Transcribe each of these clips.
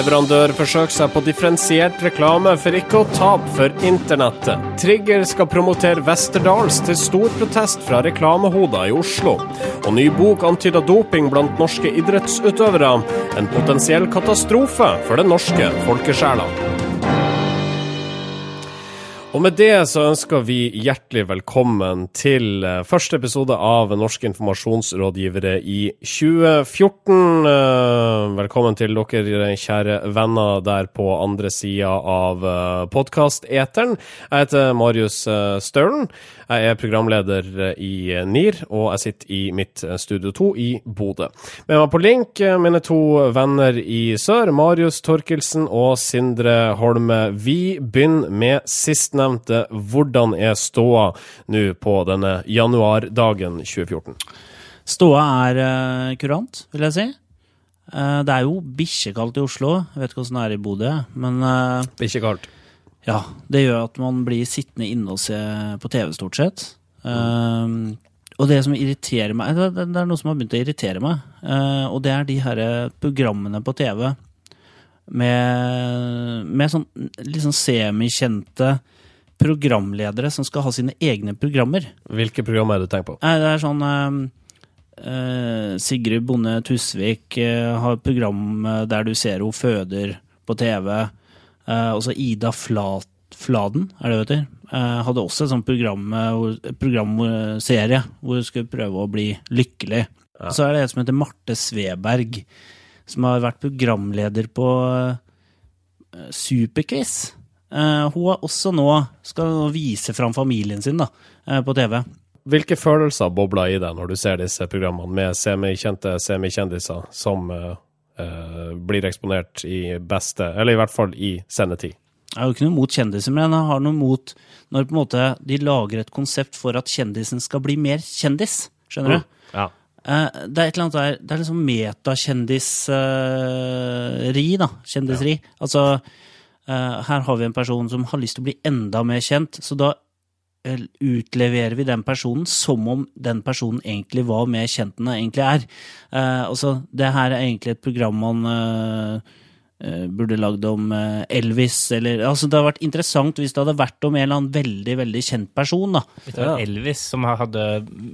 TV-leverandør forsøker seg på differensiert reklame for ikke å tape for internettet. Trigger skal promotere Westerdals til stor protest fra reklamehoder i Oslo. Og ny bok antyder doping blant norske idrettsutøvere. En potensiell katastrofe for den norske folkesjela. Og med det så ønsker vi hjertelig velkommen til eh, første episode av Norske informasjonsrådgivere i 2014. Eh, velkommen til dere kjære venner der på andre sida av eh, podkast-eteren. Jeg heter Marius Staulen. Jeg er programleder i NIR, og jeg sitter i mitt Studio 2 i Bodø. Med meg på link mine to venner i sør, Marius Torkelsen og Sindre Holme. Vi begynner med sistnevnte nevnte, hvordan er ståa nå på denne januardagen 2014? Ståa er uh, kurant, vil jeg si. Uh, det er jo bikkjekaldt i Oslo. Jeg vet ikke hvordan det er i Bodø, men uh, Bikkjekaldt. Ja. Det gjør at man blir sittende inne og se på TV, stort sett. Uh, og det som irriterer meg det, er noe som har begynt å irritere meg. og det er de her programmene på TV med, med sånn sånn semikjente programledere som skal ha sine egne programmer. Hvilke programmer er det du tenker på? Det er sånn uh, Sigrid Bonde Tusvik uh, har program der du ser hun føder på TV. Uh, og så Ida Flat, Fladen, er det du, uh, hadde også et sånt program, programserie hvor hun skulle prøve å bli lykkelig. Ja. Så er det en som heter Marte Sveberg, som har vært programleder på Superquiz. Uh, hun har også nå skal vise fram familien sin da, uh, på TV. Hvilke følelser bobler i deg når du ser disse programmene med semikjente semikjendiser som uh, blir eksponert i beste, eller i hvert fall i sendetid? Jeg har jo ikke noe mot kjendiser, men jeg har noe mot når på en måte de lager et konsept for at kjendisen skal bli mer kjendis. Skjønner du? Mm, ja. det er et eller annet der Det er liksom metakjendisri, da. Kjendiseri. Ja. Altså Uh, her har vi en person som har lyst til å bli enda mer kjent, så da uh, utleverer vi den personen som om den personen egentlig var mer kjent enn den egentlig er. Uh, altså, det her er egentlig et program man burde lagd om Elvis, eller Altså, det hadde vært interessant hvis det hadde vært om en eller annen veldig, veldig kjent person, da. Hvis det var Elvis som hadde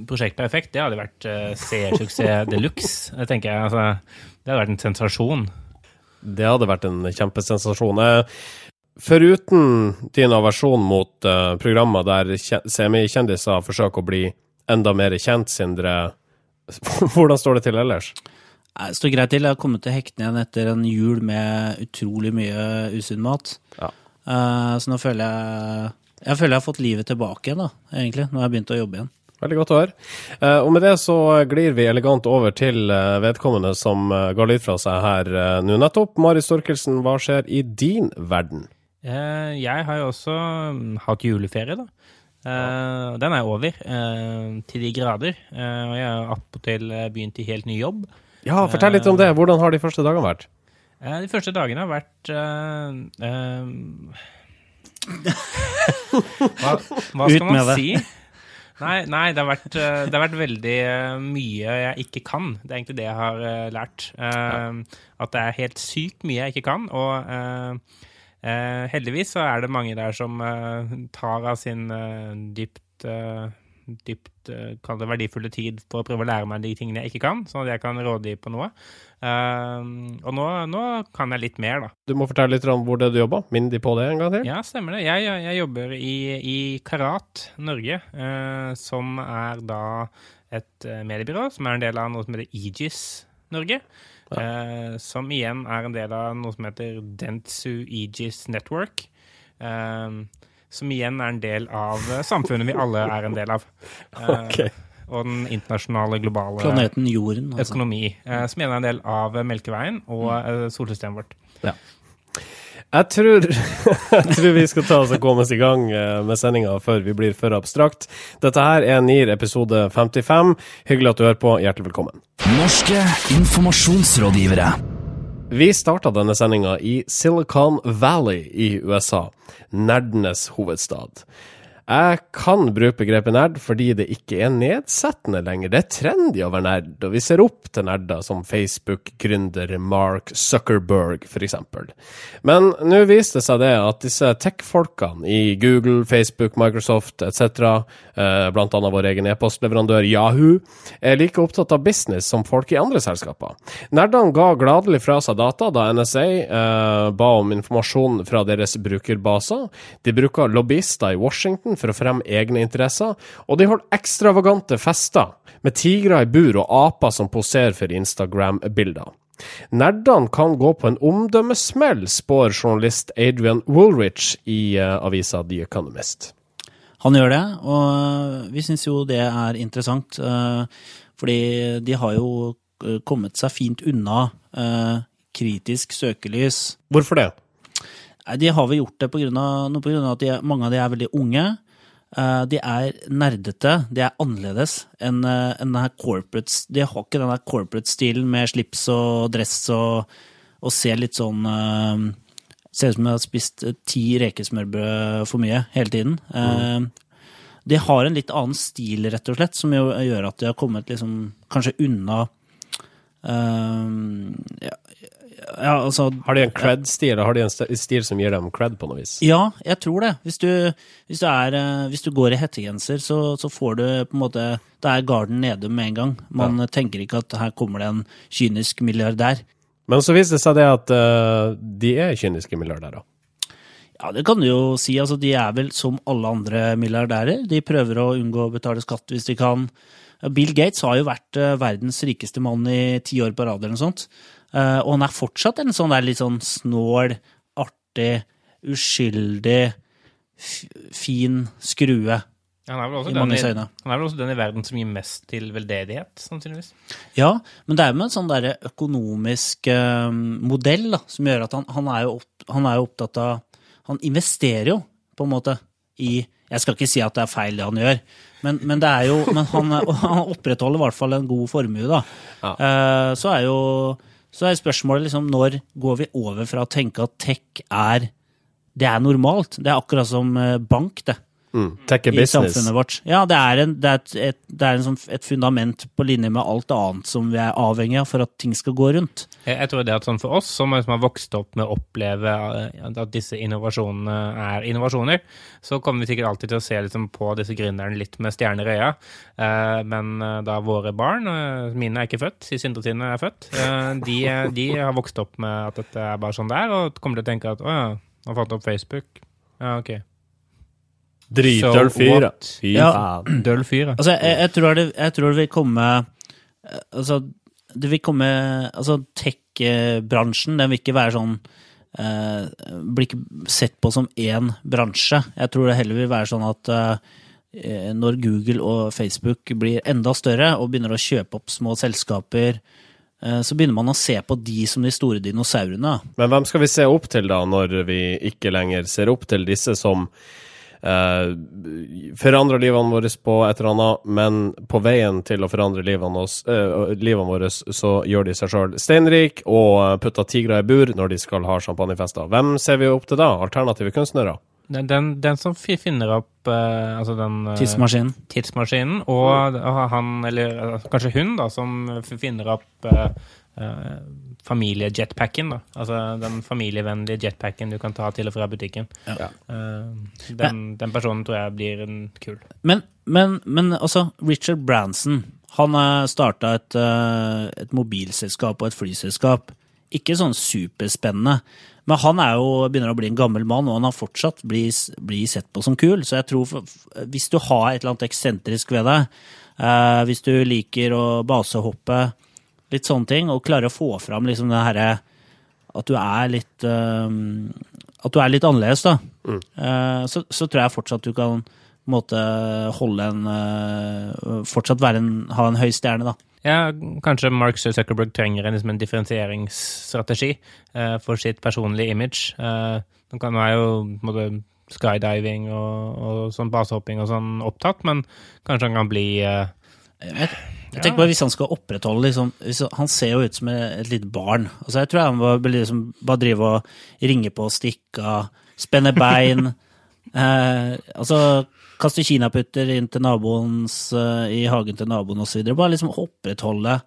Prosjekt Perfekt, det hadde vært seersuksess de luxe, tenker jeg. Altså, det hadde vært en sensasjon. Det hadde vært en kjempesensasjon. Eh, foruten din aversjon mot uh, programmer der semikjendiser forsøker å bli enda mer kjent, Sindre, hvordan står det til ellers? Det står greit til. Jeg har kommet til hektene igjen etter en jul med utrolig mye usunn mat. Ja. Uh, så nå føler jeg Jeg føler jeg har fått livet tilbake igjen, da, egentlig. Nå har jeg begynt å jobbe igjen. Veldig godt å høre. Eh, og med det så glir vi elegant over til eh, vedkommende som eh, ga lyd fra seg her nå nettopp. Mari Storkelsen, hva skjer i din verden? Jeg har jo også mm, hatt juleferie, da. Den er over, til de grader. Og jeg har attpåtil begynt i helt ny jobb. Ja, fortell litt om det. Hvordan har de første dagene vært? De første dagene har vært hva, hva skal man si? Nei, nei det, har vært, eh, det, har vært, veldig eh, mye jeg ikke kan. Det er egentlig det jeg har eh, lært. At det er helt sykt mye jeg ikke kan. Og heldigvis så er det mange der som tar av sin dypt dypt kall det verdifulle tid for å prøve å lære meg de tingene jeg ikke kan, sånn at jeg kan råde på noe. Uh, og nå, nå, kan jeg litt mer, da. Du må fortelle litt om hvor det du jobber. Minn de på det en gang til. Ja, stemmer det. Jeg, jeg, jobber i, i, Karat Norge, uh, som er da et uh, mediebyrå som er en del av noe som heter Aegis Norge. Ja. som igjen er en del av noe som heter Dentsu Aegis Network. Som igjen er en del av samfunnet vi alle er en del av. okay og den internasjonale globale Planeten Jorden, altså. økonomi, eh, som er en del av Melkeveien og mm. Eh, solsystemet vårt. Ja. Jeg tror, jeg tror, vi skal ta oss og komme oss i gang eh, med sendinga før vi blir for abstrakt. Dette her er NIR episode 55. Hyggelig at du hører på. Hjertelig velkommen. Norske informasjonsrådgivere. Vi starta denne sendinga i Silicon Valley i USA, nerdenes hovedstad. Jeg kan bruke begrepet nerd fordi det ikke er nedsettende lenger. Det er trendy å være nerd, og vi ser opp til nerder som Facebook-gründer Mark Zuckerberg, f.eks. Men nå viste det seg det at disse tech-folkene i Google, Facebook, Microsoft etc., bl.a. blant annet vår egen e-postleverandør Yahoo, er like opptatt av business som folk i andre selskaper. Nerdene ga gladelig fra seg data da NSA eh, ba om informasjon fra deres brukerbaser. De bruker lobbyister i Washington for å fremme egne interesser, og de holder ekstravagante fester med tigre i bur og aper som poserer for Instagram-bilder. Nerdene kan gå på en omdømmesmell, spår journalist Adrian Woolrich i uh, avisa The Economist. Han gjør det, og vi syns jo det er interessant. Uh, fordi de har jo eh, kommet seg fint unna kritisk søkelys. Hvorfor det? De har vel gjort det på grunn av, på grunn av at de, mange av de er veldig unge. Uh, de er nerdete, de er annerledes enn uh, en corporate De har ikke den corporate-stilen med slips og dress og, og ser litt sånn uh, Ser ut som de har spist ti rekesmørbrød for mye hele tiden. Mm. De har en litt annen stil, rett og slett, som gjør at de har kommet liksom kanskje unna ja, ja, altså, har de en cred-stil, eller har de en stil som gir dem cred på noe vis? Ja, jeg tror det. Hvis du, hvis du, er, eh, hvis du går i hettegenser, så, så, får du på en måte Da er garden nede med en gang. Man ja. tenker ikke at her kommer det en kynisk milliardær. Men så viser det seg det at uh, de er kyniske milliardærer. Ja, det kan du jo si. Altså, de er vel som alle andre milliardærer. De prøver å unngå å betale skatt hvis de kan. Bill Gates har jo vært uh, verdens rikeste mann i ti år på rad eller noe sånt. Uh, og han er fortsatt en sånn der litt sånn snål, artig, uskyldig, fin skrue. Han er, den i, han er vel også den i verden som gir mest til veldedighet, sannsynligvis. Ja, men det er jo en sånn derre økonomisk uh, modell da, som gjør at han, han, er opp, han, er jo opptatt av Han investerer jo, på en måte, i Jeg skal ikke si at det er feil, det han gjør, men, men, det er jo, men han, han opprettholder i hvert fall en god formue, da. Ja. Uh, så er jo så er spørsmålet liksom når går vi over fra å tenke at tech er det er normalt. Det er akkurat som eh, bank, det. Mm. I samfunnet vårt. Ja, det er, en, det er, et, et, det er sånn, et, fundament på linje med alt annet som vi er avhengig av for at ting skal gå rundt. Jeg, jeg tror det at sånn For oss som har vokst opp med å oppleve eh, at disse innovasjonene er innovasjoner, så kommer vi sikkert alltid til å se liksom, på disse gründerne litt med stjerner i øya. Eh, men eh, da våre barn, eh, mine er ikke født, de Sindre sine er født, eh, de, de, har vokst opp med at dette er bare sånn det er, og kommer til å tenke at å ja, har fått opp Facebook. Ja, ok. Dritdøll fyr. Fy ja. faen. Døll fyr. Altså, jeg, jeg, tror det, jeg tror det vil komme Altså, det vil komme Altså, tech-bransjen, den vil ikke være sånn eh, Blir ikke sett på som én bransje. Jeg tror det heller vil være sånn at eh, når Google og Facebook blir enda større og begynner å kjøpe opp små selskaper, eh, så begynner man å se på de som de store dinosaurene. Men hvem skal vi se opp til da, når vi ikke lenger ser opp til disse som Uh, forandrer livene våre på et eller annet, men på veien til å forandre livene, oss, eh, livene våre, så gjør de seg sjøl steinrik og putter tigre i bur når de skal ha champagnefester. Hvem ser vi opp til da? Alternative kunstnere? Den, den, den som finner opp uh, altså den Tidsmaskinen. Tidsmaskinen, og han, eller kanskje hun, da, som finner opp familiejetpacken. da. Altså den familievennlige jetpacken du kan ta til og fra butikken. Ja. Uh, den, den, personen tror jeg blir en kul. Men, men, men altså, Richard Branson han starta et, uh, et mobilselskap og et flyselskap. Ikke sånn superspennende. Men han er jo, begynner å bli en gammel mann, og han har fortsatt blitt bli sett på som kul. Så jeg tror hvis du har et eller annet eksentrisk ved deg, uh, hvis du liker å basehoppe, litt sånne ting, og klarer å få fram liksom det herre At du er litt uh, At du er litt annerledes, da. Mm. Uh, så, så, tror jeg fortsatt du kan måte, holde en uh, Fortsatt en, ha en høy stjerne, da. Ja, kanskje Mark Zuckerberg trenger en, liksom en differensieringsstrategi uh, for sitt personlige image. Uh, nå være jo måte, skydiving og, og sånn basehopping og sånn opptatt, men kanskje han kan bli uh, jeg vet, jeg tenker bare Hvis han skal opprettholde liksom, Han ser jo ut som et lite barn. Altså, jeg tror han må liksom, bare drive og ringe på og stikke av, spenne bein. eh, altså, kaste kinaputter inn til naboens, eh, i hagen til naboen osv. Bare liksom opprettholde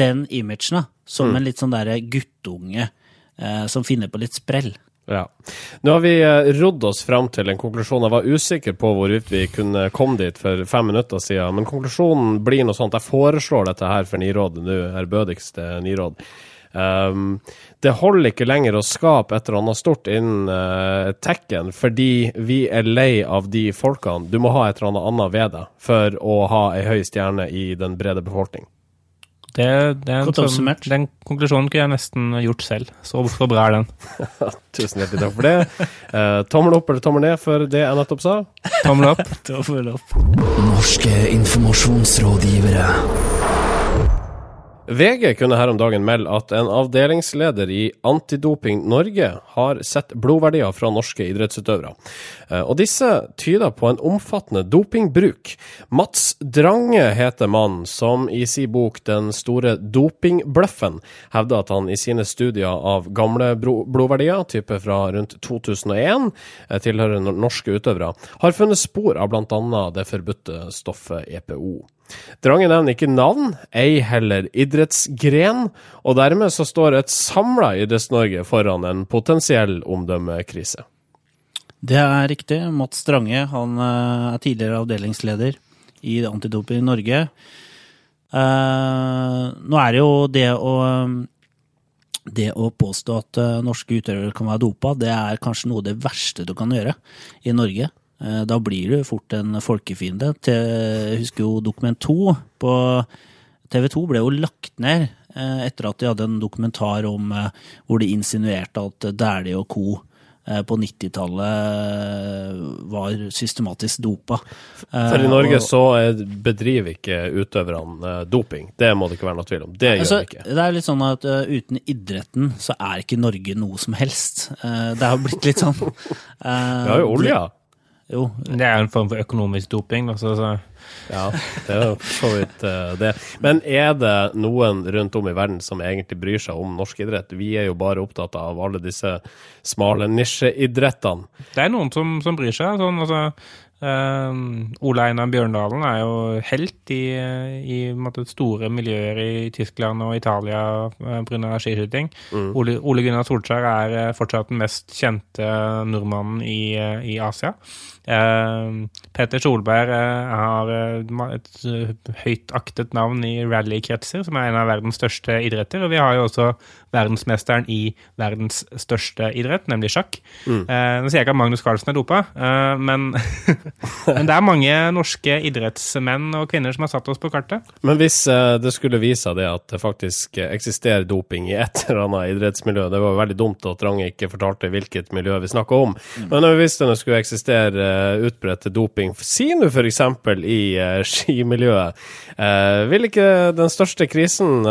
den imagen da, som mm. en litt sånn derre guttunge eh, som finner på litt sprell. Ja. Nå har vi uh, rodd oss fram til en konklusjon. Jeg var usikker på hvorvidt vi kunne komme dit for fem minutter siden, men konklusjonen blir noe sånt. Jeg foreslår dette her for Nirådet nå, ærbødigste Niråd. Um, det holder ikke lenger å skape et eller annet stort innen uh, tekken, fordi vi er lei av de folkene. Du må ha et eller annet annet ved deg for å ha ei høy stjerne i den brede befolkning. Det, det sånn, den konklusjonen kunne jeg nesten gjort selv. Så, så bra er den. Tusen hjertelig takk for det. Uh, tommel opp eller tommel ned for det jeg nettopp sa? Tommel opp. tommel opp. Norske informasjonsrådgivere. VG kunne her om dagen melde at en avdelingsleder i Antidoping Norge har sett blodverdier fra norske idrettsutøvere. Eh, og disse tyder på en omfattende dopingbruk. Mats Drange heter mannen som i sin bok Den store dopingbløffen hevder at han i sine studier av gamle blodverdier, type fra rundt 2001, tilhørende tilhører norske utøvere, har funnet spor av bl.a. det forbudte stoffet EPO. Drange nevner ikke navn, ei heller idrettsgren, og dermed så står et samla Idretts-Norge foran en potensiell omdømmekrise. Det er riktig. Mats Strange han eh, er tidligere avdelingsleder i Antidoping Norge. Uh, nå er det jo det å det å påstå at norske utøvere kan være dopa, det er kanskje noe av det verste du kan gjøre i Norge. Eh, da blir du fort en folkefiende. Jeg husker jo Dokument 2 på TV 2 ble jo lagt ned eh, etter at de hadde en dokumentar om eh, hvor de insinuerte at Dæhlie og co. på 90-tallet var systematisk dopa. For i Norge så bedriver ikke utøverne doping. Det må det ikke være noe tvil om. Det gjør altså, de ikke. Det er litt sånn at uten idretten så er ikke Norge noe som helst. det har blitt litt sånn Vi har jo olja. Jo. Det er en form for økonomisk doping. Altså, så. Ja, det er jo så vidt uh, det. Men er det noen rundt om i verden som egentlig bryr seg om norsk idrett? Vi er jo bare opptatt av alle disse smale nisjeidrettene. Det er noen som, som bryr seg. Sånn, altså, Um, Ole Einar Bjørndalen er jo helt i, i måte, store miljøer i Tyskland og Italia uh, pga. skiskyting. Mm. Ole, Ole, Gunnar Solskjær er fortsatt den mest kjente nordmannen i, i Asia. Uh, Peter Solberg har et høyt aktet navn i rallykretser, som er en av verdens største idretter. Og vi har jo også verdensmesteren i verdens største idrett, nemlig sjakk. Mm. Eh, nå sier jeg ikke at Magnus Carlsen er dopa, eh, men, men, det er mange norske idrettsmenn og -kvinner som har satt oss på kartet. Men hvis eh, det skulle vise seg det at det faktisk eksisterer doping i et eller annet idrettsmiljø, det var veldig dumt at Range ikke fortalte hvilket miljø vi snakker om, mm. men hvis det skulle eksistere utbredt doping, si nå f.eks. i uh, skimiljøet, uh, vil ikke den største krisen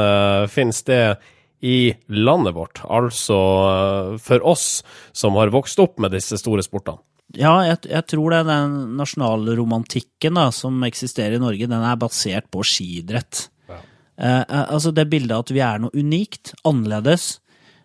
finne sted i landet vårt, altså eh, for oss som har vokst opp med disse store sportene? Ja, jeg, jeg tror det er den nasjonalromantikken da, som eksisterer i Norge, den er basert på skiidrett. Ja. Eh, eh, altså det bildet at vi er noe unikt, annerledes.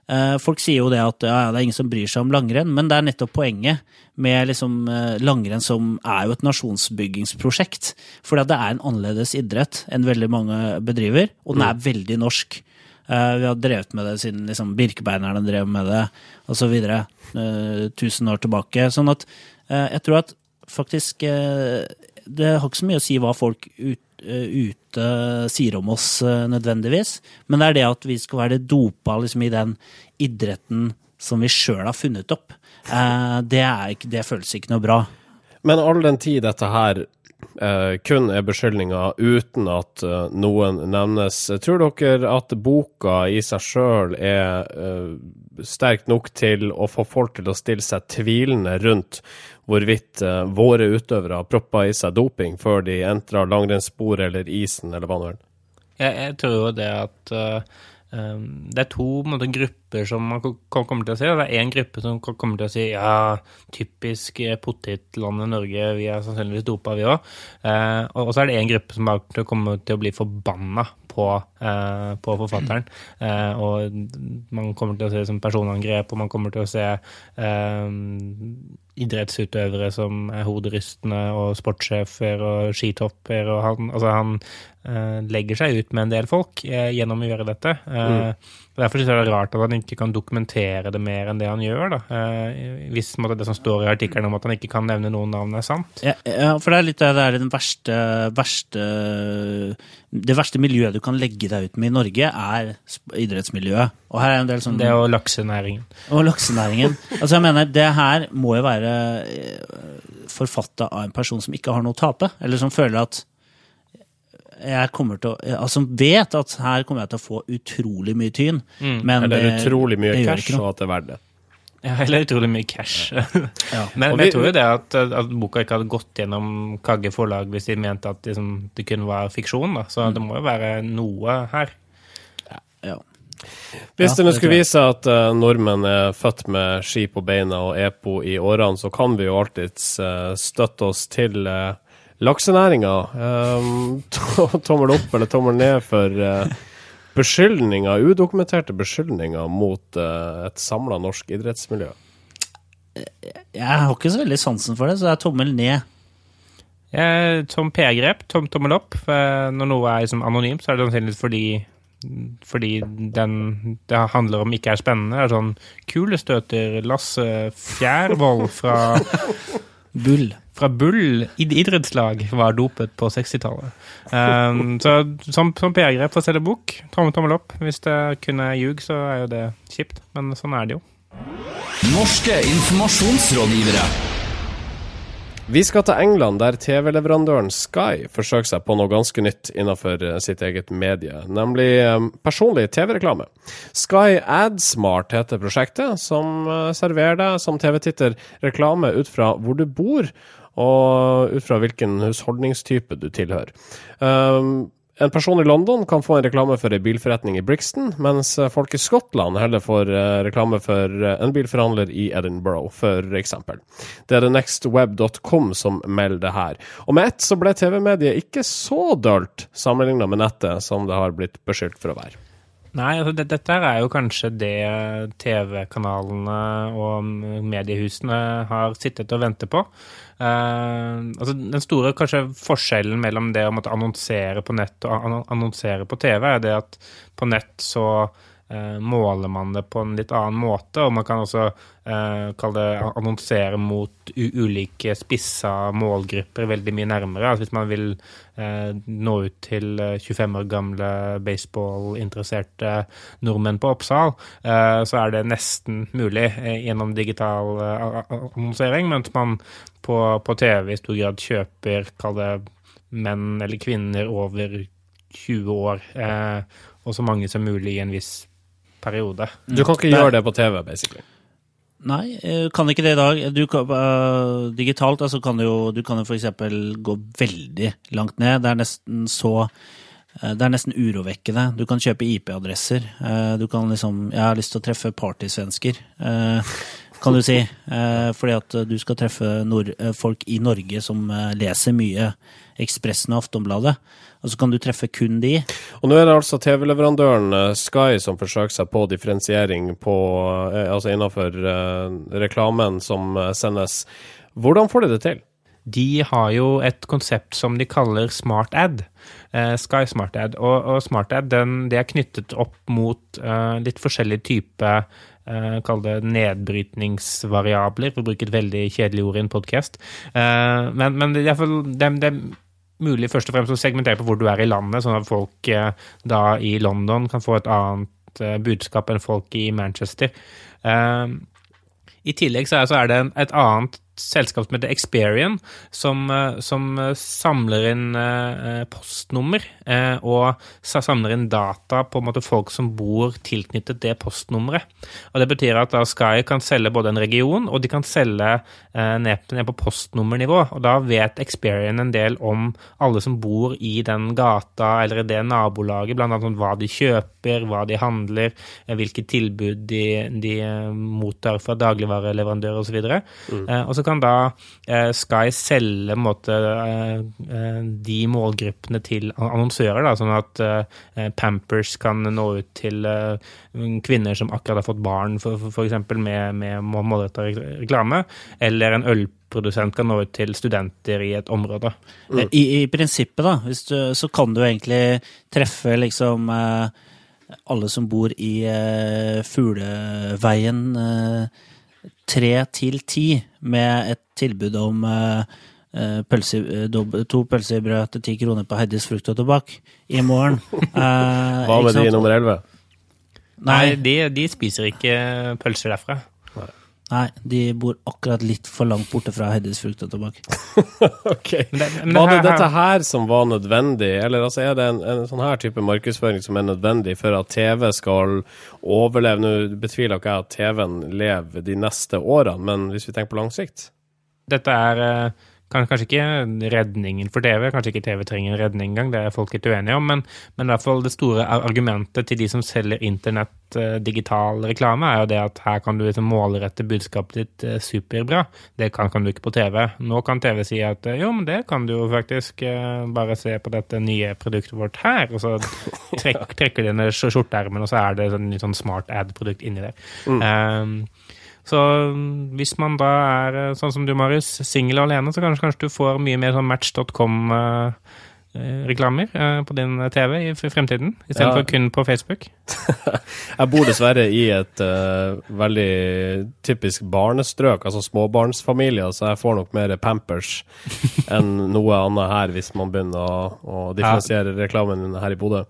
Eh, folk sier jo det at ja, det er ingen som bryr seg om langrenn, men det er nettopp poenget med liksom, eh, langrenn som er jo et nasjonsbyggingsprosjekt. For det er en annerledes idrett enn veldig mange bedriver, og den er mm. veldig norsk. Uh, vi har drevet med det siden liksom, birkebeinerne drev med det, osv. Uh, eh, tusen år tilbake. Sånn at uh, jeg tror at faktisk Det har ikke så mye å si hva folk ut, ute sier om oss nødvendigvis, men det er det at vi skal være dopa liksom, i den idretten som vi sjøl har funnet opp. Det, er, det føles ikke noe bra. Men all den tid dette her eh, kun er beskyldninger uten at eh, noen nevnes. Tror dere at boka i seg sjøl er eh, sterk nok til å få folk til å stille seg tvilende rundt hvorvidt eh, våre utøvere har proppa i seg doping før de entrer langrennssporet eller isen eller hva nå? Jeg, jeg tror jo det at uh, det er to måte, grupper som man kommer til å si. Det er én gruppe som kommer til å si ja, typisk potetlandet Norge, vi er sannsynligvis dopa, vi òg. Eh, og så er det én gruppe som kommer til å bli forbanna på, eh, på forfatteren. Eh, og man kommer til å se det som personangrep, og man kommer til å se um, idrettsutøvere som er hoderystende, og sportssjefer og skitopper. og Han, altså han eh, legger seg ut med en del folk eh, gjennom å gjøre dette. Eh, mm. Derfor synes jeg det er rart at han ikke kan dokumentere det mer enn det han gjør. da. Eh, hvis måtte, det som står i artikkelen om at han ikke kan nevne noen navn, er sant. Ja, ja for det er litt det er den verste, verste Det verste miljøet du kan legge deg ut med i Norge, er idrettsmiljøet. Og her er en del sånn... Det og laksenæringen. Og laksenæringen. altså jeg mener, Det her må jo være eh, forfatta av en person som ikke har noe å tape, eller som føler at jeg kommer til å Altså vet at her kommer jeg til å få utrolig mye tyn, mm. men Eller det, utrolig mye cash, og at det er verdt det. Ja, eller utrolig mye cash. ja. Men, vi, jeg tror jo det at, at, boka ikke hadde gått gjennom Kagge forlag hvis de mente at liksom, det kun var fiksjon. da. Så mm. det må jo være noe her. Ja. ja. Hvis det nå skulle vise at uh, nordmenn er født med ski på beina og EPO i årene, så kan vi jo alltids uh, støtte oss til uh, Laksenæringa. Um, tommel opp eller tommel ned for uh, beskyldninger, udokumenterte beskyldninger mot uh, et samla norsk idrettsmiljø? Jeg har ikke så veldig sansen for det, så det er tommel ned. Jeg, som P-grep, tom, tommel opp. Når noe er liksom anonymt, så er det sannsynligvis fordi fordi den det handler om ikke er spennende. Det er sånn Kulestøter Lasse Fjærvold fra Bull fra Bull idrettslag var dopet på 60-tallet. Um, så som, som PR-grep for å selge bok, tommel, tommel opp. Hvis det kunne ljuge, ljug, så er jo det kjipt, men sånn er det jo. Norske informasjonsrådgivere. Vi skal til England, der TV-leverandøren Sky forsøker seg på noe ganske nytt innenfor eh, sitt eget medie, nemlig eh, personlig TV-reklame. Sky AdSmart heter prosjektet, som eh, serverer deg som TV-titter reklame ut fra hvor du bor, og ut fra hvilken husholdningstype du tilhører. Um, en person i London kan få en reklame for en bilforretning i Brixton, mens folk i Skottland heller får eh, reklame for eh, en bilforhandler i Edinburgh, f.eks. Det er det nextweb.com som melder det her. Og med ett så ble TV-mediet ikke så dølt sammenligna med nettet som det har blitt beskyldt for å være. Nei, altså det, dette er jo kanskje det TV-kanalene og mediehusene har sittet og ventet på. Uh, altså Den store kanskje forskjellen mellom det å måtte annonsere på nett og annonsere på TV, er det at på nett så måler man det på en litt annen måte. Og man kan også eh, det annonsere mot ulike spissa målgrupper veldig mye nærmere. Altså hvis man vil eh, nå ut til 25 eh, år gamle baseballinteresserte nordmenn på Oppsal, eh, så er det nesten mulig eh, gjennom digital annonsering, mens man på, på TV i stor grad kjøper, kall det menn eller kvinner over 20 år, eh, og så mange som mulig i en viss periode. Du kan ikke gjøre det på TV, basically. Nei, eh, kan ikke det i dag. Du, uh, digitalt altså kan du jo du kan jo f.eks. gå veldig langt ned. Det er nesten så uh, Det er nesten urovekkende. Du kan kjøpe IP-adresser. Du kan liksom Jeg har lyst til å treffe partysvensker, kan du si. fordi at du skal treffe folk i Norge som leser mye Ekspressen og Aftonbladet og så kan du treffe kun de. Og nå er det altså TV-leverandøren eh, Sky som forsøker seg på differensiering på, eh, altså innenfor uh, reklamen som sendes. Hvordan får de det til? De har jo et konsept som de kaller smart ad. Sky smart ad. Og, og smart ad den, det er knyttet opp mot uh, litt forskjellige typer Uh, Kall det nedbrytningsvariabler, for å bruke et veldig kjedelig ord i en podkast. Uh, men, men det, er det, det, mulig først og fremst å segmentere på hvor du er i landet, sånn at folk eh, da i London kan få et annet eh, budskap enn folk i Manchester. Eh, I tillegg så er, det et annet selskap som heter Experian, som, eh, som samler inn postnummer og samler inn data på en måte folk som bor tilknyttet det postnummeret. Og Det betyr at da Sky kan selge både en region, og de kan selge ned, ned på postnummernivå. Og Da vet Experian en del om alle som bor i den gata eller i det nabolaget, bl.a. Hva de kjøper, hva de handler, hvilke tilbud de, de mottar fra dagligvareleverandører osv. Og, så mm. og så kan da eh, Sky selge måte, eh, eh, de målgruppene til annonsører, da, sånn at Pampers kan nå ut til kvinner som akkurat har fått barn, f.eks. med, med målretta reklame, eller en ølprodusent kan nå ut til studenter i et område. Mm. I, I, prinsippet, da, du, så kan du egentlig treffe liksom alle som bor i Fugleveien tre til ti med et tilbud om uh, pølse, to pølsebrød til ti kroner på Heidis frukt og tobakk i morgen. Uh, Hva med de nummer elleve? Nei, de, de, spiser ikke pølser derfra. Nei, de bor akkurat litt for langt borte fra Heddis frukt og tobakk. ok. Men det, men var det dette her som var nødvendig, eller altså, er det en, en, sånn her type markedsføring som er nødvendig for at TV skal overleve? Nå betviler ikke jeg at TV-en lever de neste årene, men hvis vi tenker på lang sikt? Dette er uh Kanskje ikke redningen for TV, kanskje ikke TV trenger en redning engang, det er folk litt uenige om, men, men, i hvert fall det store argumentet til de som selger internett uh, digital reklame, er jo det at her kan du liksom målrette budskapet ditt uh, superbra. Det kan, kan, du ikke på TV. Nå kan TV si at uh, jo, men det kan du jo faktisk. bare se på dette nye produktet vårt her, og så trekk, trekker de ned skjorteermen, og så er det en sånn smart ad-produkt inni der. Mm. Um, så mm, hvis man da er eh, sånn som du, Marius, singel og alene, så kanskje, kanskje, du får mye mer sånn match.com-reklamer eh, eh, på din TV i fremtiden, istedenfor ja. kun på Facebook. jeg bor dessverre i et uh, veldig typisk barnestrøk, altså småbarnsfamilier, så jeg får nok mer Pampers enn noe annet her, hvis man begynner å, å differensiere reklamen her i Bodø.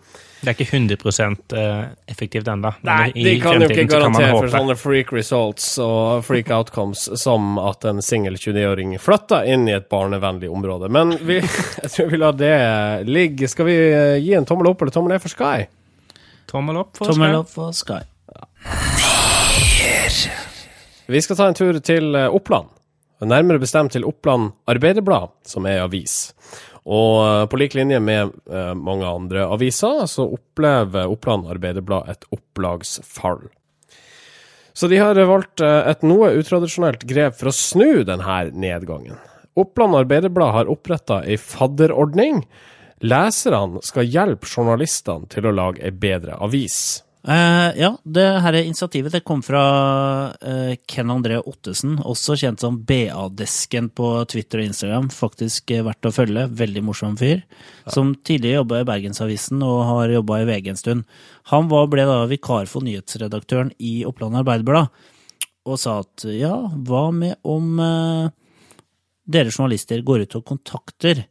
Det er ikke 100 eh, effektivt ennå. Nei, de kan jo ikke garantere for sånne freak results og freak outcomes som at en singel 29-åring flytter inn i et barnevennlig område. Men vi, jeg tror vi lar det ligge. Skal vi eh, gi en tommel opp eller tommel ned for Sky? Tommel opp for tommel Sky. Opp for Sky. Ja. Vi skal ta en tur til eh, Oppland. Nærmere bestemt til Oppland Arbeiderblad, som er avis. Og eh, på lik linje med eh, mange andre aviser, så opplever Oppland Arbeiderblad et opplagsfall. Så de har valgt eh, et noe utradisjonelt grep for å snu denne nedgangen. Oppland Arbeiderblad har oppretta ei fadderordning. Leserne skal hjelpe journalistene til å lage ei bedre avis. Uh, ja, det her initiativet det kom fra uh, Ken André Ottesen, også kjent som BA-desken på Twitter og Instagram. Faktisk uh, verdt å følge. Veldig morsom fyr. Ja. Som tidligere jobba i Bergensavisen og har jobba i VG en stund. Han var, ble da vikar for nyhetsredaktøren i Oppland Arbeiderblad, og sa at ja, hva med om dere journalister går ut og kontakter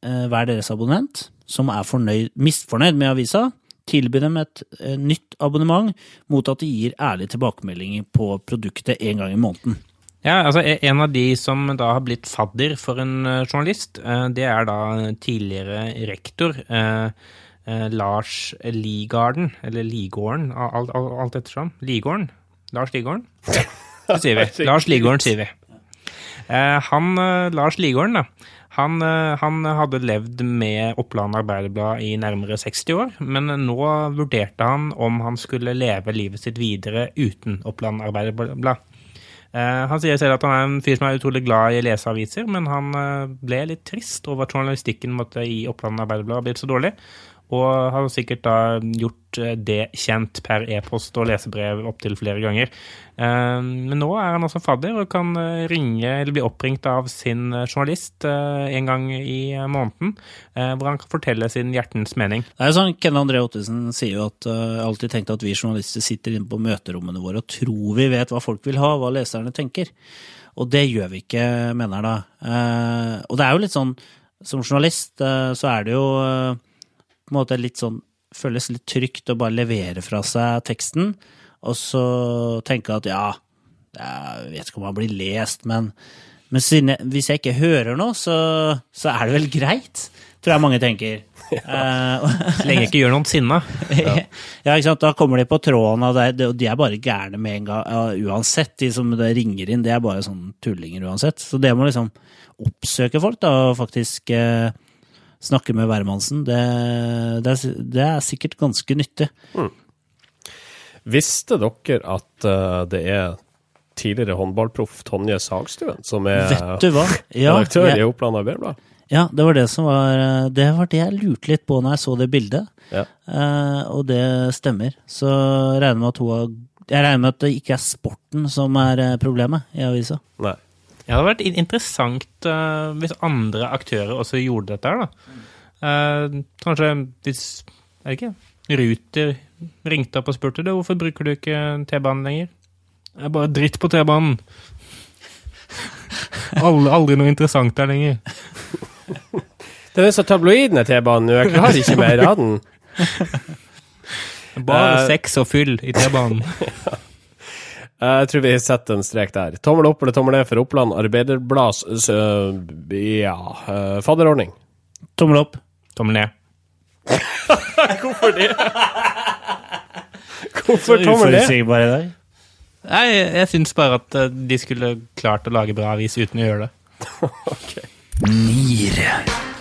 hver deres abonnent, som er fornøyd, misfornøyd med avisa? Tilby dem et eh, nytt abonnement mot at de gir ærlige tilbakemeldinger på produktet en gang i måneden. Ja, altså e, En av de som da har blitt fadder for en eh, journalist, eh, det er da tidligere rektor eh, Lars Ligarden, eller Ligården, alt, alt ettersom. Ligården? Lars Ligården? Det sier vi. Lars Ligården, sier vi. Eh, han, Lars Ligården, da, han, eh, han, hadde levd med Oppland Arbeiderblad i nærmere 60 år, men nå vurderte han om han skulle leve livet sitt videre uten Oppland Arbeiderblad. Eh, han sier selv at han er en fyr som er utrolig glad i å lese aviser, men han eh, ble litt trist over at journalistikken måtte i Oppland Arbeiderblad blitt så dårlig, og har sikkert da gjort eh, det kjent per e-post og lesebrev opptil flere ganger. Eh, men nå er han også fadder og kan eh, ringe eller bli oppringt av sin journalist en gang i måneden, hvor han kan fortelle sin hjertens mening. Det er jo sånn, Ken André Ottesen sier jo at jeg alltid tenkt at vi journalister sitter inne på møterommene våre og tror vi vet hva folk vil ha, hva leserne tenker. Og det gjør vi ikke, mener han da. Og det er jo litt sånn, som journalist så er det jo på en måte litt sånn Føles litt trygt å bare levere fra seg teksten, og så tenke at ja, jeg vet ikke om han blir lest, men, Men jeg, hvis jeg ikke hører noe, så, så, er det vel greit, tror jeg mange tenker. Ja. Så lenge ikke gjør noen sinna. Ja. ja, ikke sant. Da kommer de på tråden, og de er bare gærne med en gang. uansett. De som ringer inn, det er bare sånn tullinger uansett. Så det må liksom oppsøke folk, da, og faktisk eh, snakke med hvermannsen. Det, det, det, er sikkert ganske nyttig. Mm. Visste dere at uh, det er tidligere håndballproff Tonje Sagstuen som er ja, redaktør i Oppland Arbeiderblad? Ja, det var det som var Det var det jeg lurte litt på når jeg så det bildet. Ja. Uh, og det stemmer. Så jeg regner med at hun har jeg regner med at det ikke er sporten som er eh, problemet i avisa. Nei. Ja, det hadde vært interessant uh, hvis andre aktører også gjorde dette her, da. Uh, kanskje hvis Er det ikke. Ruter ringte opp og spurte det, hvorfor bruker du ikke T-banen lenger? Det er bare dritt på T-banen. Aldri, aldri noe interessant der lenger. Det er så tabloidende, T-banen. Jeg klarer ikke mer av den. Bare uh, sex og fyll i T-banen. Jeg tror vi setter en strek der. Tommel opp eller tommel ned for Oppland Arbeiderblads uh, ja, uh, fadderordning? Tommel opp. Tommel ned. Hvorfor det? Hvorfor tommel ned? Uforutsigbar i dag. Nei, jeg syns bare at eh, de skulle klart å lage bra avis uten å gjøre det. ok. Nier.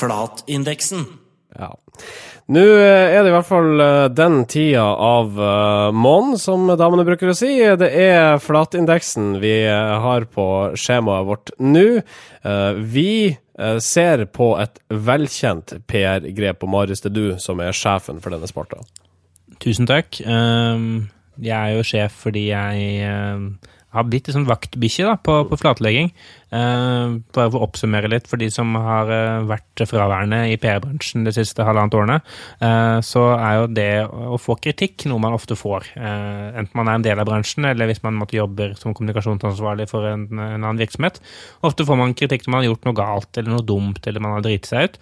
Flatindeksen. Ja. Nå eh, er det i hvert fall eh, den tida av uh, måneden, som damene bruker å si. Det er flatindeksen vi har på skjemaet vårt nå. Vi ser på et velkjent PR-grep, og Marius, det er du som er sjefen for denne sporten. Tusen takk. Ehm, jeg er jo sjef fordi jeg har blitt sånn vaktbikkje på, på, flatlegging. Eh, bare for å oppsummere litt for de som har eh, vært fraværende i PR-bransjen de siste halvannet årene, eh, så er jo det å få kritikk noe man ofte får. Eh, enten man er en del av bransjen, eller hvis man måtte jobbe som kommunikasjonsansvarlig for en, en annen virksomhet. Ofte får man kritikk når man har gjort noe galt eller noe dumt, eller man har driti seg ut.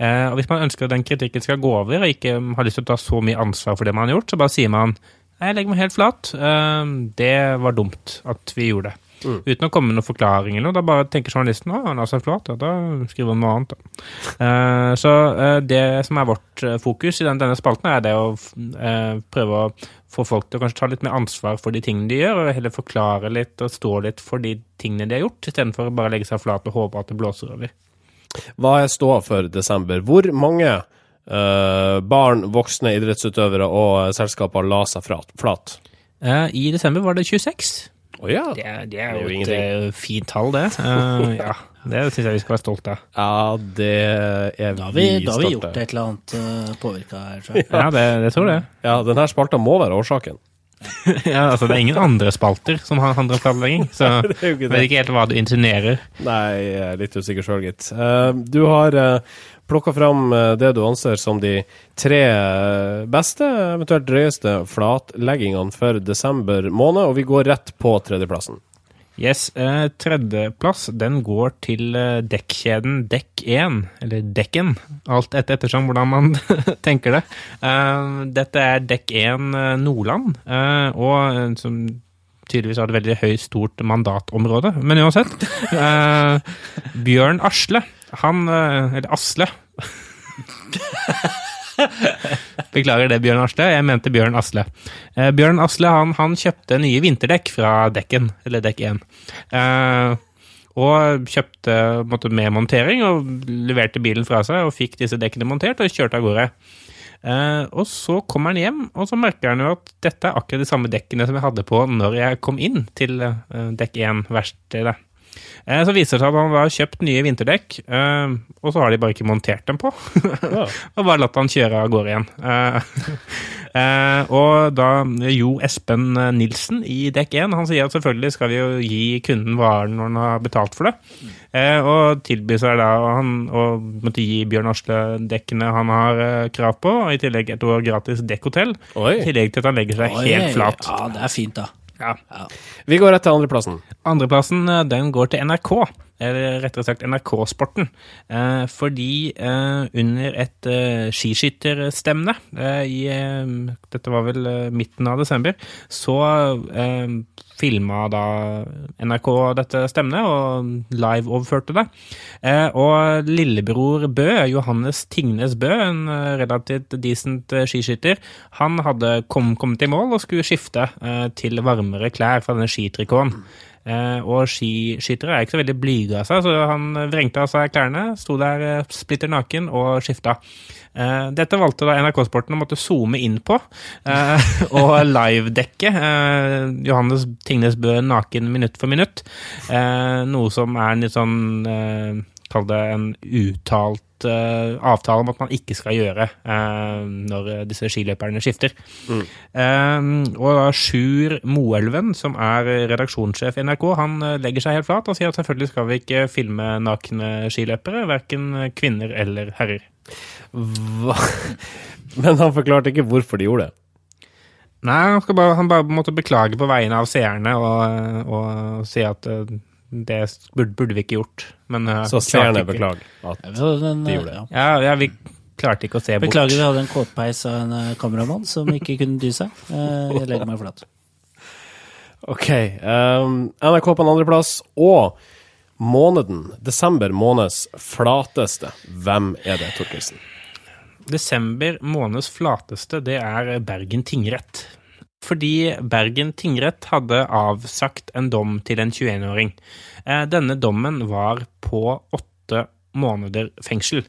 Eh, og Hvis man ønsker at den kritikken skal gå over, og ikke har lyst til å ta så mye ansvar for det man har gjort, så bare sier man jeg legger meg helt flat. Eh, det var dumt at vi gjorde det. Mm. Uten å komme med noen forklaring eller noe. Da bare tenker journalisten at han har seg flat, ja, da skriver han noe annet. Da. Uh, så uh, det som er vårt fokus i den, denne spalten, er det å uh, prøve å få folk til å kanskje ta litt mer ansvar for de tingene de gjør, og heller forklare litt og stå litt for de tingene de har gjort, istedenfor å bare legge seg flat og håpe at det blåser over. Hva er ståa for desember? Hvor mange barn, voksne idrettsutøvere og selskaper la seg flat? Uh, I desember var det 26. Oh, ja. det, det, er jo, det er et uh, fint tall, det. ja, Det syns jeg vi skal være stolte av. Ja, det er da vi, Da har vi gjort et eller annet uh, påvirka her, tror jeg. Ja, det, det tror jeg. Ja, denne spalta må være årsaken. ja, altså Det er ingen andre spalter som handler om planlegging, så jeg vet ikke helt hva du insinuerer. Nei, jeg er litt usikker sjøl, gitt. Uh, du har uh, plukka fram uh, det du anser som de tre beste, eventuelt drøyeste, flatleggingene for desember måned, og vi går rett på tredjeplassen. Yes, eh, Tredjeplass den går til eh, dekkjeden Dekk1, eller Dekken, alt etter ettersom hvordan man tenker det. Eh, dette er Dekk1 eh, Nordland, eh, og eh, som tydeligvis har et veldig høyt, stort mandatområde. Men uansett. Bjørn Asle, han Eller Asle. Beklager det, Bjørn Asle. Jeg mente Bjørn Asle. Eh, Bjørn Asle han, han, kjøpte nye vinterdekk fra Dekken, eller Dekk 1. Eh, og kjøpte måtte, med montering og leverte bilen fra seg og fikk disse dekkene montert og kjørte av gårde. Eh, og så kommer han hjem, og så merker han jo at dette er akkurat de samme dekkene som jeg hadde på når jeg kom inn til eh, Dekk 1-verkstedet. Eh, så viser det seg at han har kjøpt nye vinterdekk, eh, og så har de bare ikke montert dem på. Ja. og bare latt han kjøre av gårde igjen. Eh, eh, og da Jo Espen Nilsen i dekk 1, han sier at selvfølgelig skal vi jo gi kunden varen når han har betalt for det. Eh, og tilbyr seg da han å måtte gi Bjørn Asle dekkene han har eh, krav på, og i tillegg et år gratis dekkhotell. I tillegg til at han legger seg helt flat. Ja, det er fint, da. Ja. Vi går rett til andreplassen. Andreplassen eh, den går til NRK, eller rettere sagt NRK-sporten. Eh, fordi eh, under et eh, skiskytterstevne i Dette var vel midten av desember, så filma da NRK dette stevnet og live-overførte det. Og lillebror Bø, Johannes Tingnes Bø, en relativt decent skiskytter, han hadde kom, kommet i mål og skulle skifte til varmere klær fra denne skitrikoten. Eh, og skiskyttere er ikke så veldig blyge av seg, så han vrengte av seg klærne, sto der eh, splitter naken og skifta. Eh, dette valgte da NRK Sporten å måtte zoome inn på og livedekke Johannes Tingnes Bø naken minutt for minutt. Noe som er litt sånn Kall det en uttalt uh, avtale om at man ikke skal gjøre uh, når disse skiløperne skifter. Eh, og da Sjur Moelven, som er redaksjonssjef i NRK, han eh, legger seg helt flat og sier at selvfølgelig skal vi ikke filme nakne skiløpere, verken kvinner eller herrer. Hva? Men han forklarte ikke hvorfor de gjorde det. Nei, han, skal bare, han bare måtte beklage på vegne av seerne og, og si at eh, det burde, burde vi ikke gjort. Men uh, Så seerne beklager at Ja, den, De gjorde det. ja. Ja, ja, vi klarte ikke å se bort. Beklager, vi hadde en kåtpeis av en uh, kameramann som ikke kunne dy seg. Uh, Jeg legger meg flat. Ok. Um, NRK på en andreplass. Og måneden, desember måneds flateste. Hvem er det, Torkelsen? Desember måneds flateste, det er Bergen tingrett. Fordi Bergen tingrett hadde avsagt en dom til en 21-åring. Eh, Denne dommen var på åtte måneder fengsel.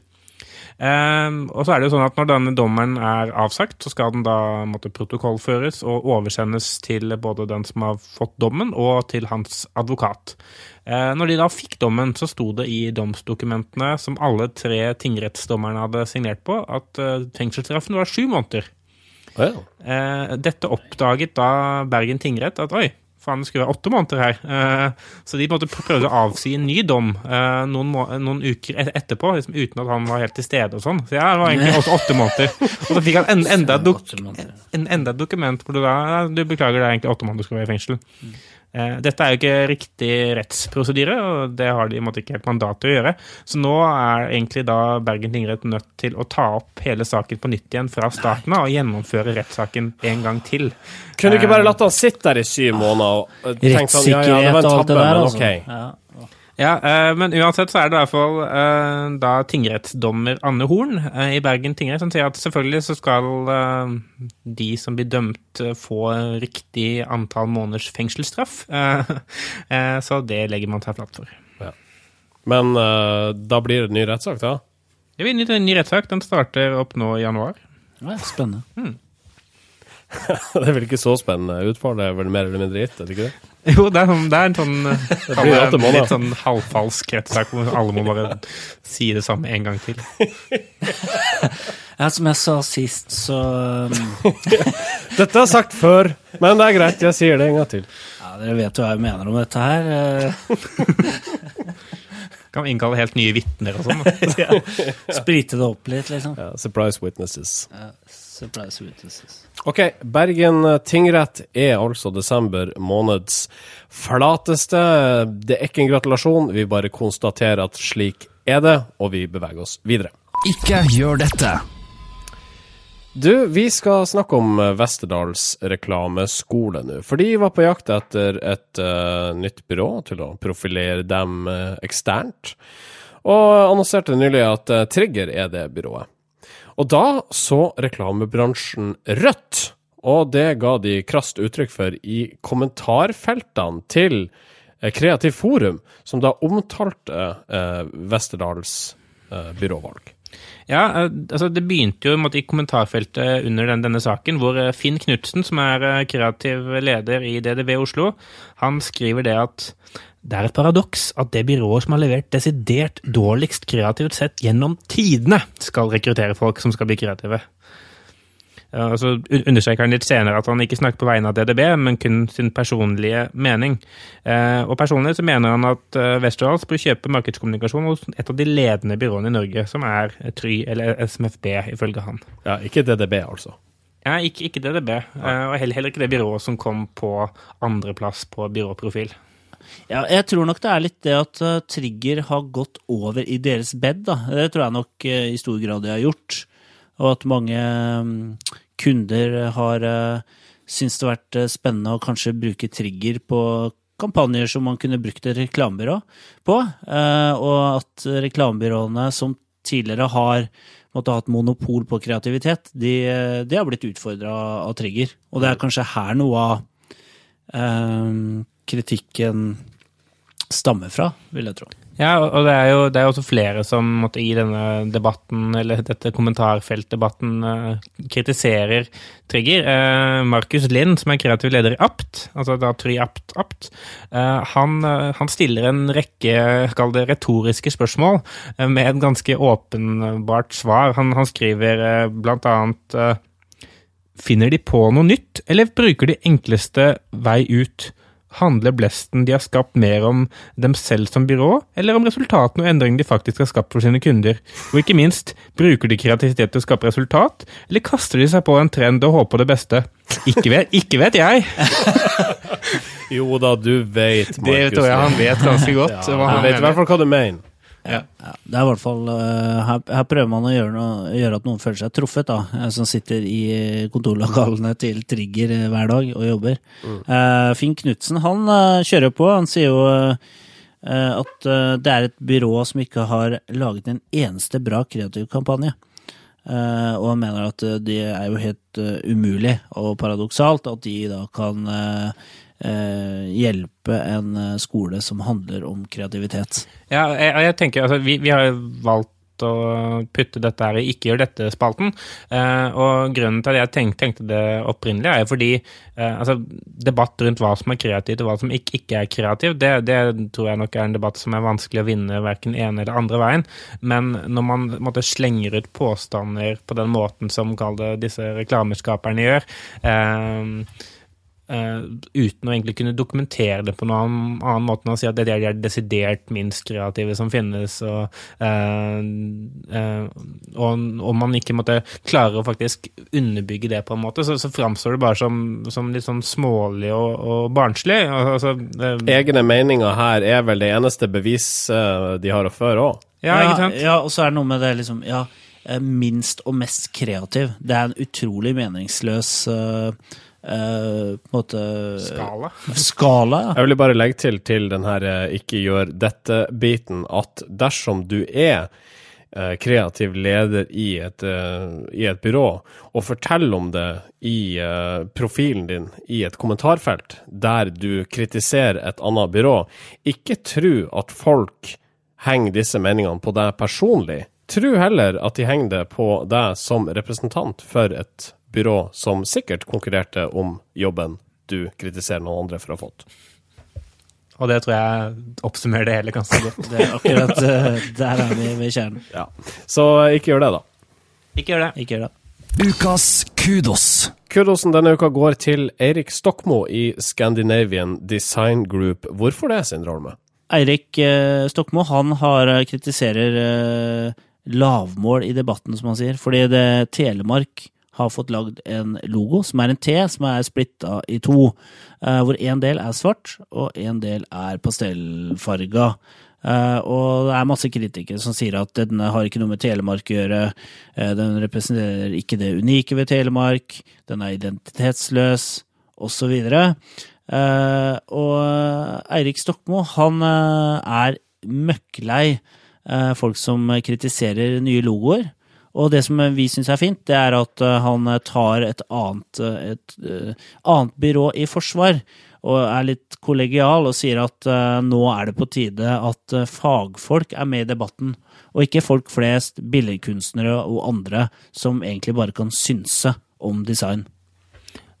Eh, og så er det jo sånn at Når denne dommen er avsagt, så skal den da måtte protokollføres og oversendes til både den som har fått dommen, og til hans advokat. Eh, når de da fikk dommen, så sto det i domsdokumentene som alle tre tingrettsdommerne hadde signert på, at fengselsstraffen var sju måneder. Ja. Eh, dette oppdaget da Bergen tingrett at oi, faen, det skulle være åtte måneder her. Eh, så de måtte prøvde å avsi en ny dom eh, noen, noen uker et etterpå, liksom, uten at han var helt til stede og sånn. Så ja, det var egentlig også åtte måneder. Og så fikk han en, enda, et dok en, enda et dokument hvor du da Du beklager, det er egentlig åtte måneder du skal være i fengsel. Eh, Dette er jo ikke riktig rettsprosedyre, og det har de i en måte ikke helt mandat til å gjøre. Så nå er egentlig da Bergen tingrett nødt til å ta opp hele saken på nytt igjen fra starten av og gjennomføre rettssaken en gang til. Kunne du ikke bare latt han sitte der i syv måneder og eh, tenkt sånn, ja, ja, det var en tabbe, men altså. ok. Ja. Ja, eh, men uansett så er det i hvert fall eh, da tingrettsdommer Anne Horn eh, i Bergen tingrett som sier at selvfølgelig så skal de som blir dømt få riktig antall måneders fengselsstraff. Så det legger man seg flatt for. Men eh, da blir det en ny rettssak, da? Det blir en ny, rettssak. Den starter opp nå i januar. Ja, spennende. det er vel ikke så spennende. Utfallet er vel mer eller mindre gitt, er det ikke det? Jo, det er, sånn- det er en sånn det blir det åtte en litt sånn halvfalsk rettssak hvor alle må bare si det samme en gang til. Ja, som jeg sa sist, så Dette Dette er sagt før, men det er greit, jeg sier det en gang til. Ja, dere vet jo hva jeg mener om dette her. eh, Kan innkalle helt nye vitner og sånn. Sprite det opp litt, liksom. Ja, surprise witnesses. Ja, surprise. Ok, Bergen tingrett er altså desember måneds flateste. Det er ikke en gratulasjon, vi bare konstaterer at slik er det, og vi beveger oss videre. Ikke gjør dette. Du, vi skal snakke om Vesterdals Westerdals reklameskole nå. For de var på jakt etter et uh, nytt byrå til å profilere dem uh, eksternt. Og annonserte nylig at uh, Trigger er det byrået. Og da så reklamebransjen rødt. Og det ga de krast uttrykk for i kommentarfeltene til eh, Kreativ Forum, som da omtalte eh, Westerdals eh, byråvalg. Ja, eh, altså Det begynte jo måte, i kommentarfeltet under den, denne saken, hvor eh, Finn Knutsen, som er kreativ leder i DDB Oslo, han skriver det at Det er et paradoks at det byrået som har levert desidert dårligst kreativt sett gjennom tidene, skal rekruttere folk som skal bli kreative. Og så understreker han litt senere at han ikke snakker på vegne av DDB, men kun sin personlige mening. Eh, og personlig så mener han at eh, Westerdals bør kjøpe markedskommunikasjon hos et av de ledende byråene i Norge, som er Try eller SMFB, ifølge han. Ja, ikke DDB, altså. Ja, ikke, ikke DDB, eh, og heller, heller ikke det byrået som kom på andreplass på byråprofil. Ja, jeg tror nok det er litt det at uh, Trigger har gått over i deres bed. Da. Det tror jeg nok uh, i stor grad de har gjort. Og at mange um, kunder har uh, syntes det har vært spennende å kanskje bruke Trigger på kampanjer som man kunne brukt et reklamebyrå på. Og at reklamebyråene som tidligere har måtte ha hatt monopol på kreativitet, de, de har blitt utfordra av Trigger. Og det er kanskje her noe av um, kritikken stammer fra, vil jeg tro. Ja, og det er jo det er også flere som måtte i denne debatten, eller dette kommentarfeltdebatten, uh, kritiserer Trigger. Uh, Markus Lind, som er kreativ leder i Apt, altså da Try Apt Apt, uh, han, han, stiller en rekke, kall det retoriske spørsmål, med et ganske åpenbart svar. Han, han skriver blant annet Finner de på noe nytt, eller bruker de enkleste vei ut? Handler blesten de har skapt mer om dem selv som byrå, eller om resultatene og endringene de faktisk har skapt for sine kunder? Og ikke minst, bruker de kreativitet til å skape resultat, eller kaster de seg på en trend og håper det beste? Ikke vet, ikke vet jeg! jo da, du vet, Markus. Det tror jeg han vet ganske godt. ja, han vet i hvert fall hva du mener. Ja. ja. det er i hvert fall uh, her, her, prøver man å gjøre, noe, gjøre, at noen føler seg truffet, da. Eh, som sitter i kontorlokalene til Trigger uh, hver dag og jobber. Mm. Uh, Finn Knutsen han kjører på. Han sier jo at det er et byrå som ikke har laget en eneste bra kreativ kampanje. og han mener at det er jo helt umulig og paradoksalt at de da kan Eh, hjelpe en eh, skole som handler om kreativitet. Ja, jeg, jeg tenker, altså, vi, vi har valgt å putte dette her i Ikke gjør dette-spalten. Eh, og grunnen til at jeg tenkte, tenkte det opprinnelig, er fordi eh, altså, debatt rundt hva som er kreativt og hva som ikke, ikke er kreativt, det, det, tror jeg nok er en debatt som er vanskelig å vinne verken ene eller andre veien. Men når man måtte, slenger ut påstander på den måten som disse reklameskaperne gjør eh, uten å egentlig kunne dokumentere det på noen annen måte enn å si at det er de desidert minst kreative som finnes, og, uh, uh, og, og man ikke måtte klare å faktisk underbygge det på en måte, så, så framstår det bare som, som, litt sånn smålig og, og barnslig. Altså, Egne meninger her er vel det eneste bevis de har å føre òg? Ja, ikke sant? Ja, og så er det noe med det liksom ja, minst og mest kreativ. Det er en utrolig meningsløs uh, Uh, på en måte Skala. Skala, ja. Jeg vil bare legge til til den her uh, ikke gjør dette-biten at dersom du er uh, kreativ leder i et, i et, byrå, og forteller om det i profilen din i et kommentarfelt der du kritiserer et annet byrå, ikke tro at folk henger disse meningene på deg personlig. Tro heller at de henger det på deg som representant for et byrå som sikkert konkurrerte om jobben du kritiserer noen andre for å ha fått. Og det tror jeg oppsummerer det hele ganske godt. Det er akkurat uh, der er vi ved kjernen. Ja. Så ikke gjør det, da. Ikke gjør det. Ikke gjør det. Ukas kudos. Kudosen denne uka går til Eirik Stokmo i Scandinavian Design Group. Hvorfor det, Sindre Holme? Eirik uh, Stokmo han har uh, kritiserer lavmål i debatten, som han sier. Fordi det Telemark har fått lagd en logo som er en T som er splitta i to. Uh, hvor en del er svart, og en del er pastellfarga. Uh, og det er masse kritikere som sier at denne har ikke noe med Telemark å gjøre. Uh, den representerer ikke det unike ved Telemark. Den er identitetsløs, osv. Uh, og Eirik Stokmo, han er møkklei folk som kritiserer nye logoer. Og det som vi syns er fint, det er at eh, han tar et annet, eh, et, eh, annet byrå i forsvar. Og er litt kollegial og sier at nå er det på tide at fagfolk er med i debatten. Og ikke folk flest, billedkunstnere og andre som egentlig bare kan synse om design.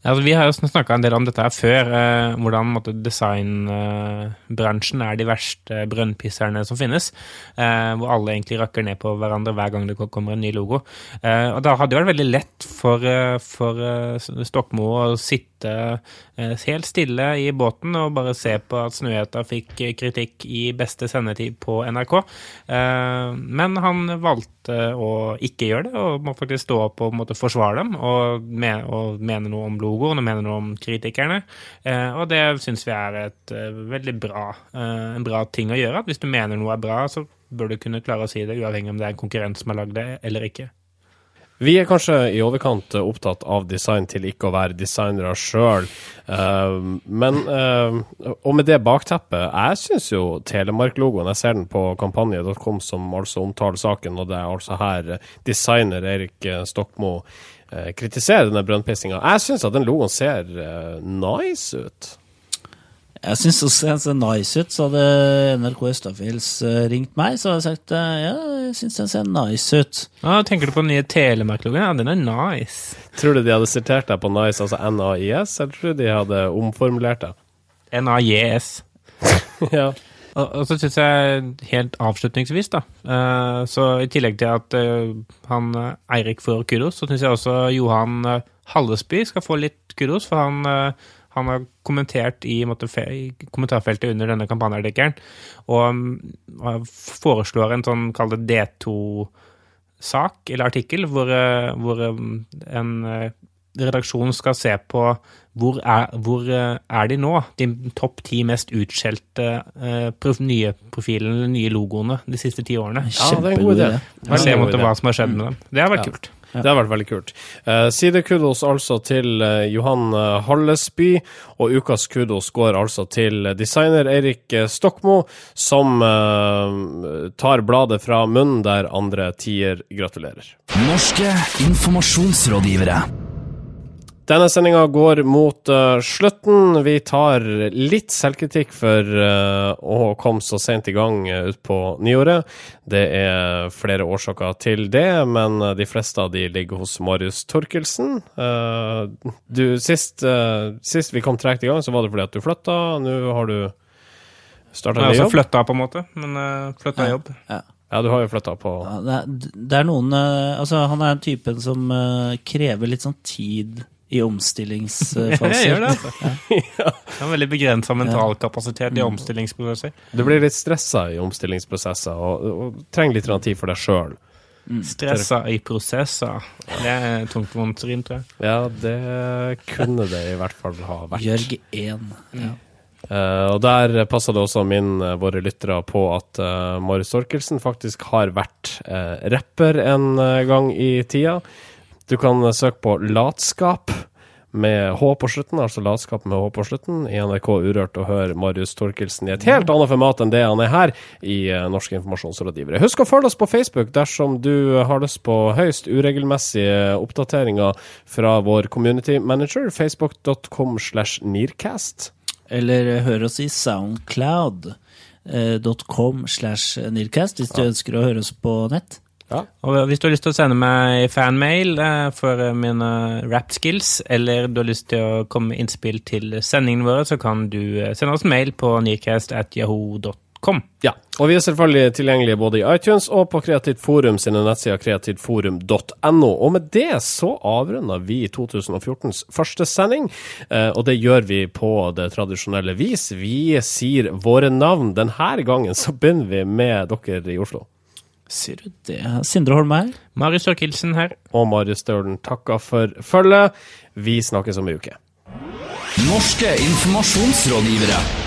Altså, vi har jo snakka en del om dette her før, eh, hvordan måtte, designbransjen er de verste brønnpisserne som finnes. Eh, hvor alle egentlig rakker ned på hverandre hver gang det kommer en ny logo. Eh, og da hadde det vært veldig lett for, eh, for eh, Stokmo å sitte helt stille i båten og bare se på at Snøhetta fikk kritikk i beste sendetid på NRK. men han valgte å ikke gjøre det, og må faktisk stå opp og måtte forsvare dem og, me og mene noe om logo logoen og mene noe om kritikerne. Eh, og det syns vi er et eh, veldig bra, eh, en bra ting å gjøre. At hvis du mener noe er bra, så bør du kunne klare å si det, uavhengig om det er en konkurrent som har lagd det eller ikke. Vi er kanskje i overkant opptatt av design til ikke å være designere sjøl, men Og med det bakteppet, jeg syns jo Telemark-logoen Jeg ser den på kampanje.com som altså omtaler saken, og det er altså her designer Erik Stokmo kritiserer kritisere denne brønnpissinga. Jeg syns at den logoen ser eh, nice ut. Jeg syns også den ser nice ut. Så hadde NRK Østafjells uh, ringt meg, så hadde jeg sagt uh, ja, jeg syns den ser nice ut. Ja, Tenker du på den nye Telemark-logoen? Ja, den er nice. Tror du de hadde sitert deg på nice, altså N-A-I-S, eller tror du de hadde omformulert deg? N-A-J-S. ja. Og så syns jeg, helt avslutningsvis, da uh, Så i tillegg til at uh, han Eirik får kudos, så syns jeg også Johan Hallesby skal få litt kudos, for han, han har kommentert i, måtte, i, kommentarfeltet under denne kampanjeartikkelen, og um, foreslår en sånn, kall det D2-sak eller artikkel, hvor, hvor um, en redaksjon skal se på hvor er, hvor eh, er de nå? De topp ti mest utskjelte uh, prof, nye profilene, eller nye logoene, de siste ti årene. Ja, det er en god idé. Se hva som har skjedd med dem. Det har vært ja. kult. Det har vært veldig kult. Uh, sidekudos altså til uh, Johan Hallesby, og ukas kudos går altså til designer Eirik Stokmo, som uh, tar bladet fra munnen der andre tier gratulerer. Norske informasjonsrådgivere. Denne sendinga går mot uh, slutten. Vi tar litt selvkritikk for uh, å komme så sent i gang uh, utpå nyåret. Det er flere årsaker til det, men de fleste av de ligger hos Marius Torkelsen. du, sist, sist, vi kom tregt i gang, så var det fordi at du flytta. Nå har du starta ny jobb. Jeg har flytta på en måte, men uh, flytta jobb. Ja. ja. du har jo flytta på ja, det, er, det, er, noen Altså, han er en typen som krever litt sånn tid i omstillingsfaser. jeg gjør det, altså. ja. Det har veldig begrensa mental kapasitet i omstillingsprosesser. Du blir litt stressa i omstillingsprosesser og, og trenger litt tid for deg sjøl. Mm. Stressa i prosesser. Det er tungtvondt rim, tror jeg. Ja, det kunne det i hvert fall ha vært. Jørg 1. Ja. Uh, og der passer det også min, uh, våre lyttere på at uh, Marius Torkelsen faktisk har vært rapper en gang i tida. Du kan søke på Latskap med H på slutten, altså Latskap med H på slutten, i NRK Urørt og høre Marius Torkelsen i et helt annet format enn det han er her i uh, Norske informasjonsrådgivere. Husk å følge oss på Facebook dersom du har lyst på høyst uregelmessige oppdateringer fra vår community manager, facebook.com slash nearcast. Eller hør oss i soundcloud.com eh, slash nearcast hvis du ønsker å høre oss på nett. Ja. Og hvis du har lyst til å sende meg fanmail eh, for eh, mine rap skills, eller du har lyst til å komme med innspill til sendingene våre, så kan du eh, sende oss mail på newcast.yahoo.com. Ja, og vi er selvfølgelig tilgjengelige både i iTunes og på Kreativt Forum sine nettsider kreativtforum.no. Og med det så avrunder vi 2014s første sending, og det gjør vi på det tradisjonelle vis. Vi sier våre navn. Denne gangen så begynner vi med dere i Oslo. Sier du det? Sindre Holm her. Marius Torkelsen her. Og Marius Stølen takker for følget. Vi snakkes om ei uke. Norske informasjonsrådgivere.